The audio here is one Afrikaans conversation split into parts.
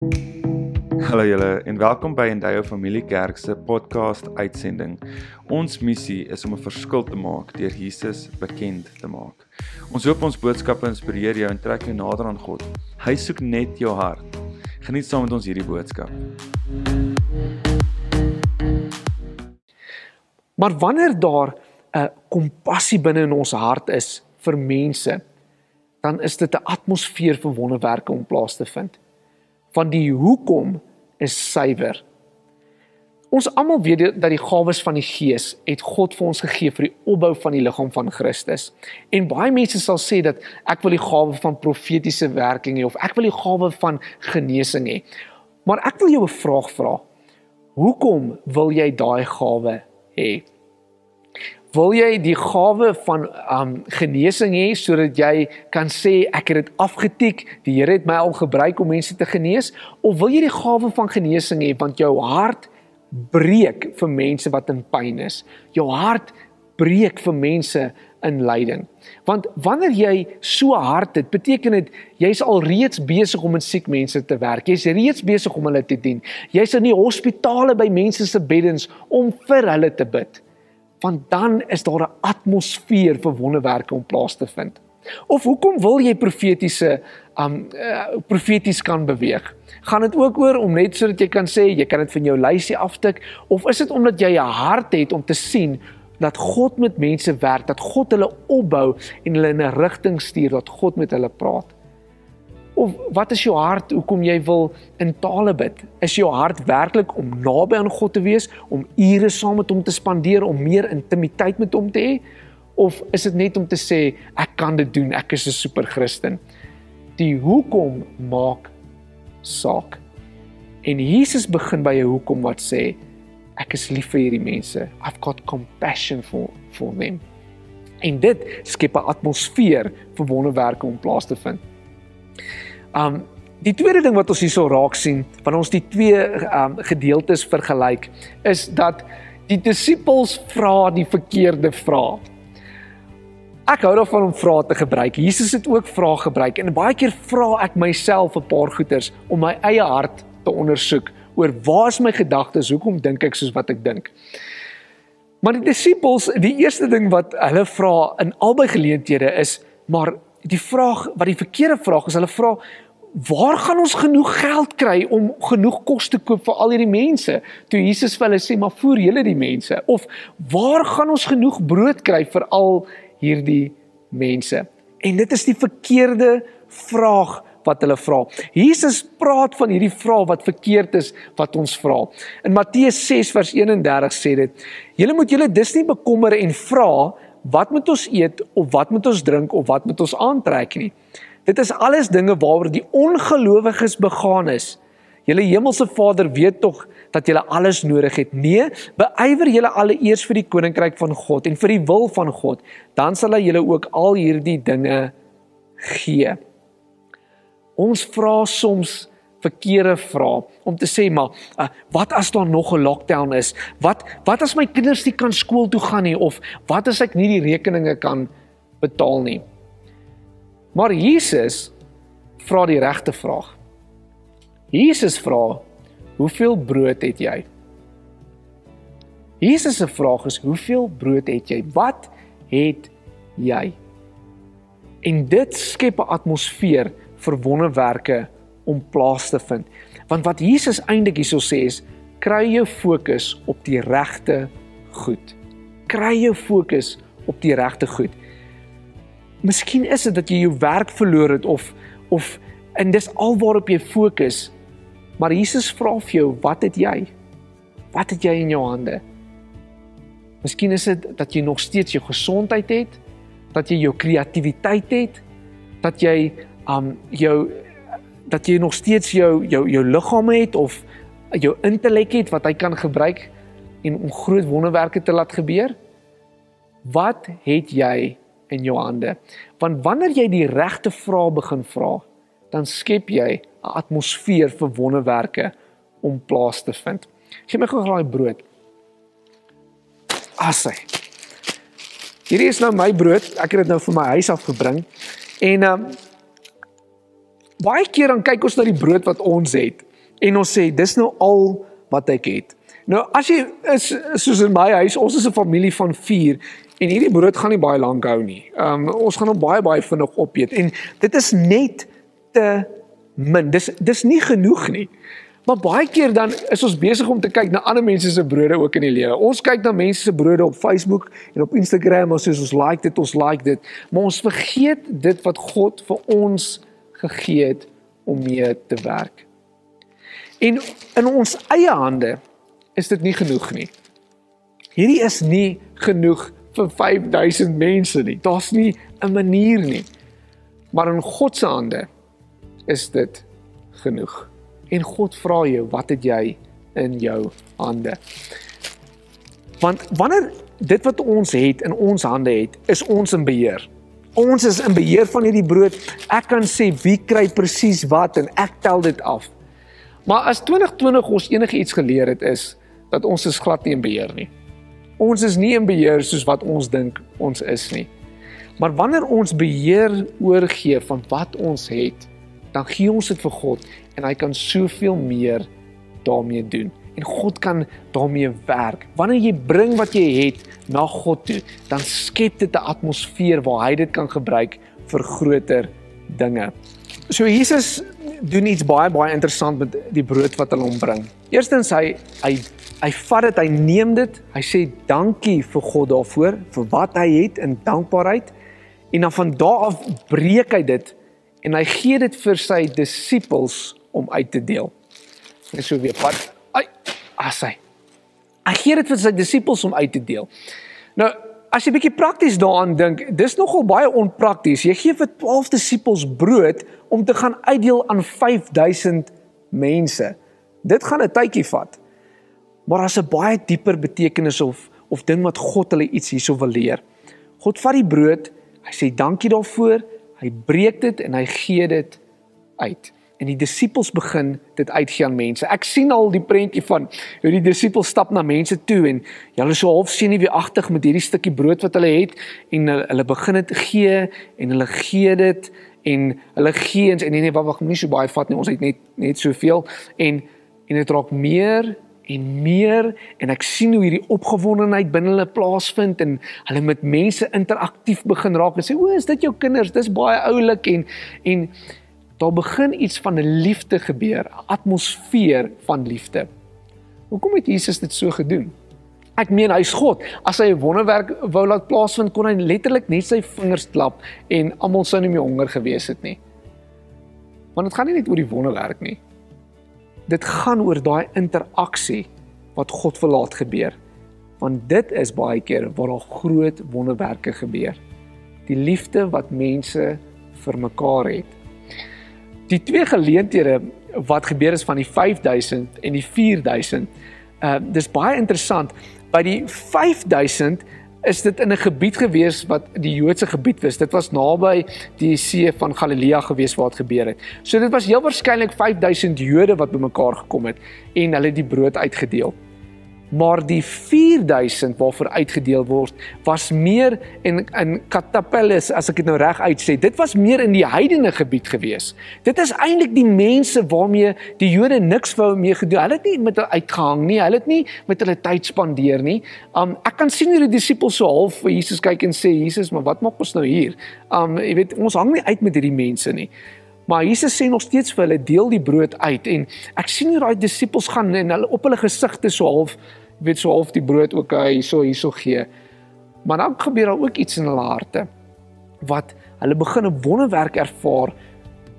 Hallo julle en welkom by Endeavour Familie Kerk se podcast uitsending. Ons missie is om 'n verskil te maak deur Jesus bekend te maak. Ons hoop ons boodskappe inspireer jou en trek jou nader aan God. Hy soek net jou hart. Geniet saam met ons hierdie boodskap. Maar wanneer daar 'n kompassie binne in ons hart is vir mense, dan is dit 'n atmosfeer vir wonderwerke om plaas te vind. Van die hoekom is suiwer. Ons almal weet dat die gawes van die Gees het God vir ons gegee vir die opbou van die liggaam van Christus. En baie mense sal sê dat ek wil die gawe van profetiese werking hê of ek wil die gawe van genesing hê. Maar ek wil jou 'n vraag vra. Hoekom wil jy daai gawe hê? Wil jy die gawe van um genesing hê sodat jy kan sê ek het dit afgetik, die Here het my al gebruik om mense te genees of wil jy die gawe van genesing hê want jou hart breek vir mense wat in pyn is. Jou hart breek vir mense in lyding. Want wanneer jy so hart het, beteken dit jy's al reeds besig om met siek mense te werk. Jy's reeds besig om hulle te dien. Jy's in die hospitale by mense se beddens om vir hulle te bid. Want dan is daar 'n atmosfeer vir wonderwerke om plaas te vind. Of hoekom wil jy profetiese um uh, profeties kan beweeg? Gaan dit ook oor om net sodat jy kan sê jy kan dit van jou lysie aftik of is dit omdat jy 'n hart het om te sien dat God met mense werk, dat God hulle opbou en hulle in 'n rigting stuur, dat God met hulle praat? Of wat is jou hart hoekom jy wil in tale bid? Is jou hart werklik om naby aan God te wees, om ure saam met hom te spandeer, om meer intimiteit met hom te hê? of is dit net om te sê ek kan dit doen, ek is 'n super Christen? Die hoekom maak saak. En Jesus begin by 'n hoekom wat sê ek is lief vir hierdie mense. I've got compassion for for them. En dit skep 'n atmosfeer vir wonderwerke om plaas te vind. Um die tweede ding wat ons hierso raak sien, wanneer ons die twee um gedeeltes vergelyk, is dat die disippels vra die verkeerde vrae. Ek hou daarvan om vrae te gebruik. Jesus het ook vrae gebruik en baie keer vra ek myself 'n paar goeters om my eie hart te ondersoek oor waar is my gedagtes, hoekom dink ek soos wat ek dink. Maar die disippels, die eerste ding wat hulle vra in albei geleenthede is, maar die vraag wat die verkeerde vraag is, hulle vra waar gaan ons genoeg geld kry om genoeg kos te koop vir al hierdie mense? Toe Jesus vir hulle sê, maar voer julle die mense of waar gaan ons genoeg brood kry vir al hierdie mense? En dit is die verkeerde vraag wat hulle vra. Jesus praat van hierdie vraag wat verkeerd is wat ons vra. In Matteus 6 vers 31 sê dit: "Julle moet julle dus nie bekommer en vra wat moet ons eet of wat moet ons drink of wat moet ons aantrek nie. Dit is alles dinge waaroor die ongelowiges begaan is. Julle hemelse Vader weet tog dat julle alles nodig het. Nee, beywer julle alleeers vir die koninkryk van God en vir die wil van God, dan sal hy julle ook al hierdie dinge gee. Ons vra soms verkeerde vrae om te sê maar uh, wat as daar nog 'n lockdown is? Wat wat as my kinders nie kan skool toe gaan nie of wat as ek nie die rekeninge kan betaal nie? Maar Jesus vra die regte vraag. Jesus vra: "Hoeveel brood het jy?" Jesus se vraag is: "Hoeveel brood het jy? Wat het jy?" En dit skep 'n atmosfeer vir wonderwerke om plaas te vind. Want wat Jesus eintlik hierso sê is: "Kry jou fokus op die regte goed. Kry jou fokus op die regte goed." Miskien is dit dat jy jou werk verloor het of of en dis alwaarop jy fokus Maar Jesus vra vir jou, wat het jy? Wat het jy in jou hande? Miskien is dit dat jy nog steeds jou gesondheid het, dat jy jou kreatiwiteit het, dat jy um jou dat jy nog steeds jou jou jou liggaam het of jou intellek het wat hy kan gebruik en om groot wonderwerke te laat gebeur. Wat het jy in jou hande? Want wanneer jy die regte vrae begin vra, dan skep jy 'n atmosfeer vir wonderwerke om plaas te vind. Gee my gou daai brood. Assai. Hierdie is nou my brood. Ek het dit nou vir my huis af gebring. En ehm um, baie keer dan kyk ons na die brood wat ons het. en ons sê dis nou al wat ek het. Nou as jy is soos in my huis, ons is 'n familie van 4 en hierdie brood gaan nie baie lank hou nie. Ehm um, ons gaan hom baie baie vinnig opeet en dit is net te min. Dis dis nie genoeg nie. Maar baie keer dan is ons besig om te kyk na ander mense se brode ook in die lewe. Ons kyk na mense se brode op Facebook en op Instagram ons sê ons like dit, ons like dit, maar ons vergeet dit wat God vir ons gegee het om mee te werk. En in ons eie hande is dit nie genoeg nie. Hierdie is nie genoeg vir 5000 mense nie. Daar's nie 'n manier nie. Maar in God se hande is dit genoeg. En God vra jou, wat het jy in jou hande? Want wanneer dit wat ons het in ons hande het, is ons in beheer. Ons is in beheer van hierdie brood. Ek kan sê wie kry presies wat en ek tel dit af. Maar as 2020 ons enigiets geleer het is dat ons is glad nie in beheer nie. Ons is nie in beheer soos wat ons dink ons is nie. Maar wanneer ons beheer oorgee van wat ons het, dan gee ons dit vir God en hy kan soveel meer daarmee doen. En God kan daarmee werk. Wanneer jy bring wat jy het na God toe, dan skep dit 'n atmosfeer waar hy dit kan gebruik vir groter dinge. So Jesus doen iets baie baie interessant met die brood wat hulle hom bring. Eerstens hy hy hy vat dit, hy neem dit, hy sê dankie vir God daarvoor vir wat hy het in dankbaarheid en dan van daar af breek hy dit en hy gee dit vir sy disippels om uit te deel. Net so weer wat ai as hy. Hy gee dit vir sy disippels om uit te deel. Nou, as jy bietjie prakties daaraan dink, dis nogal baie onprakties. Jy gee vir 12 disippels brood om te gaan uitdeel aan 5000 mense. Dit gaan 'n tydjie vat. Maar daar's 'n baie dieper betekenis of of ding wat God hulle iets hierso wil leer. God vat die brood, hy sê dankie daarvoor, hy breek dit en hy gee dit uit en die disippels begin dit uitgee aan mense. Ek sien al die prentjie van hoe die disippels stap na mense toe en hulle so half sien nie wie agtig met hierdie stukkie brood wat hulle het en hulle begin dit gee en hulle gee dit en hulle gee en nee nee wag wag nie so baie vat nie ons het net net soveel. En en dit raak meer en meer en ek sien hoe hierdie opgewondenheid binne hulle plaasvind en hulle met mense interaktief begin raak en sê o is dit jou kinders? Dis baie oulik. En en daar begin iets van 'n liefde gebeur, 'n atmosfeer van liefde. Hoekom het Jesus dit so gedoen? Ek meen hy's God. As hy 'n wonderwerk wou laat plaasvind, kon hy letterlik net sy vingers klap en almal sou nie meer honger gewees het nie. Want dit gaan nie net oor die wonderwerk nie. Dit gaan oor daai interaksie wat God wil laat gebeur. Want dit is baie keer waar daar groot wonderwerke gebeur. Die liefde wat mense vir mekaar het. Die twee geleenthede wat gebeur is van die 5000 en die 4000. Uh dis baie interessant. By die 5000 is dit in 'n gebied gewees wat die Joodse gebied was. Dit was naby die see van Galilea gewees waar dit gebeur het. So dit was heel waarskynlik 5000 Jode wat bymekaar gekom het en hulle die brood uitgedeel maar die 4000 waarvoor uitgedeel word was meer in in Katapelles as ek dit nou reg uitsê. Dit was meer in die heidene gebied gewees. Dit is eintlik die mense waarmee die Jode niks wou mee gedoen. Hulle het nie met hulle uitgehang nie. Hulle het nie met hulle tyd spandeer nie. Um ek kan sien hoe die disippels so half vir Jesus kyk en sê Jesus maar wat maak ons nou hier? Um jy weet ons hang nie uit met hierdie mense nie Maar Jesus sê nog steeds vir hulle deel die brood uit en ek sien hoe daai disippels gaan en hulle op hulle gesigte so half weet so half die brood ook hy hierso hierso gee. Maar dan gebeur daar ook iets in hulle harte wat hulle begin 'n wonderwerk ervaar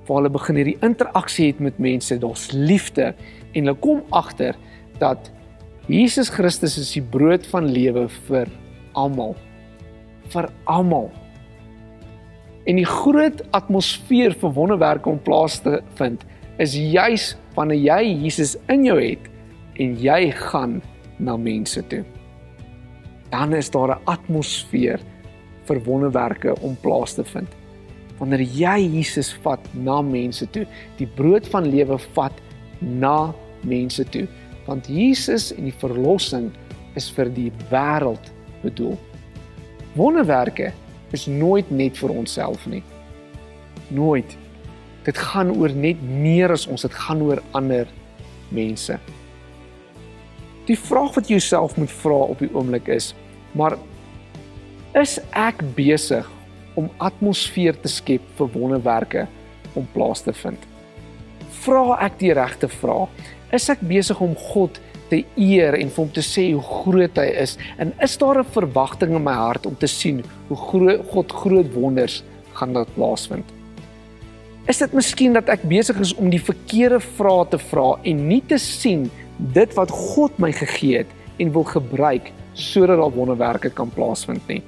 waar hulle begin hierdie interaksie het met mense, daar's liefde en hulle kom agter dat Jesus Christus is die brood van lewe vir almal. vir almal. En die groot atmosfeer vir wonderwerke om plaas te vind is juis wanneer jy Jesus in jou het en jy gaan na mense toe. Dan is daar 'n atmosfeer vir wonderwerke om plaas te vind. Wanneer jy Jesus vat na mense toe, die brood van lewe vat na mense toe, want Jesus en die verlossing is vir die wêreld bedoel. Wonderwerke is nooit net vir onsself nie. Nooit. Dit gaan oor net meer as ons, dit gaan oor ander mense. Die vraag wat jy jouself moet vra op die oomblik is, maar is ek besig om atmosfeer te skep vir wonderwerke om plaas te vind? Vra ek die regte vraag? Is ek besig om God te eer en vir hom te sê hoe groot hy is? En is daar 'n verwagting in my hart om te sien hoe groot God groot wonders gaan laat plaasvind? Is dit miskien dat ek besig is om die verkeerde vrae te vra en nie te sien dit wat God my gegee het en wil gebruik sodat daar wonderwerke kan plaasvind nie?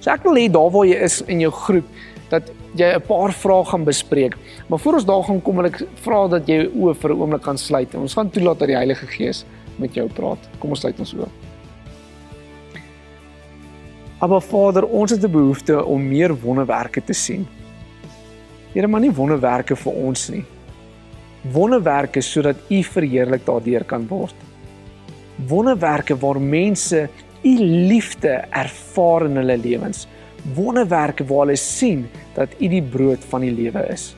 So ek wil hê daar waar jy is in jou groep dat jy 'n paar vrae gaan bespreek. Maar voor ons daar gaan kom, wil ek vra dat jy jou oë vir 'n oomblik kan sluit. Ons gaan toelaat dat die Heilige Gees met jou praat. Kom ons sluit ons oë. Maar Vader, ons het 'n behoefte om meer wonderwerke te sien. Here, maar nie wonderwerke vir ons nie. Wonderwerke sodat U verheerlik daardeur kan word. Wonderwerke waar mense U liefde ervaar in hulle lewens. Wonderwerke waar hulle sien dat U die brood van die lewe is.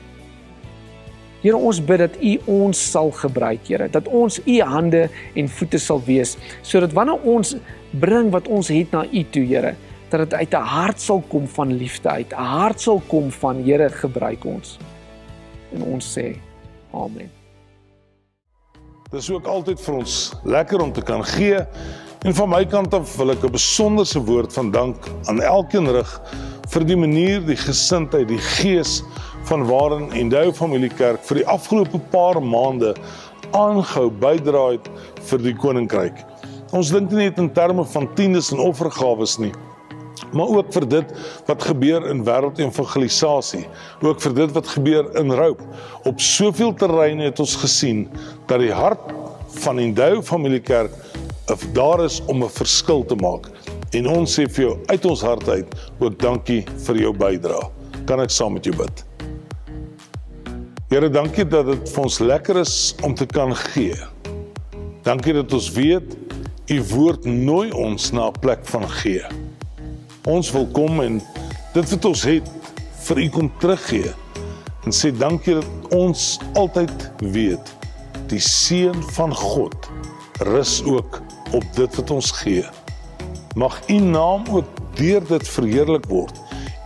Here ons bid dat U ons sal gebruik, Here, dat ons U hande en voete sal wees, sodat wanneer ons bring wat ons het na U toe, Here, dat dit uit 'n hart sal kom van liefde uit, 'n hart sal kom van Here gebruik ons. En ons sê amen. Dis ook altyd vir ons lekker om te kan gee En van my kant af wil ek 'n besonderse woord van dank aan elkeen rig vir die manier, die gesindheid, die gees van waarin Endeavour Familiekerk vir die afgelope paar maande aangehou bydra het vir die koninkryk. Ons dink nie net in terme van tiendes en offergawes nie, maar ook vir dit wat gebeur in wêreldevangelisasie, ook vir dit wat gebeur in Roop. Op soveel terreine het ons gesien dat die hart van Endeavour Familiekerk of daar is om 'n verskil te maak. En ons sê vir jou uit ons hart uit ook dankie vir jou bydrae. Kan ek saam met jou bid? Here, dankie dat dit vir ons lekker is om te kan gee. Dankie dat ons weet u woord nooi ons na 'n plek van gee. Ons wil kom en dit wat ons het vir u kom teruggee en sê dankie dat ons altyd weet die seën van God rus ook op dit wat ons gee. Mag u naam ook deur dit verheerlik word.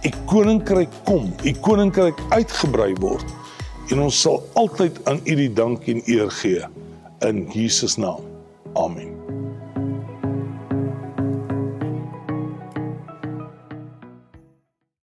U koninkryk kom, u koninkryk uitgebrei word en ons sal altyd aan u die dank en eer gee in Jesus naam. Amen.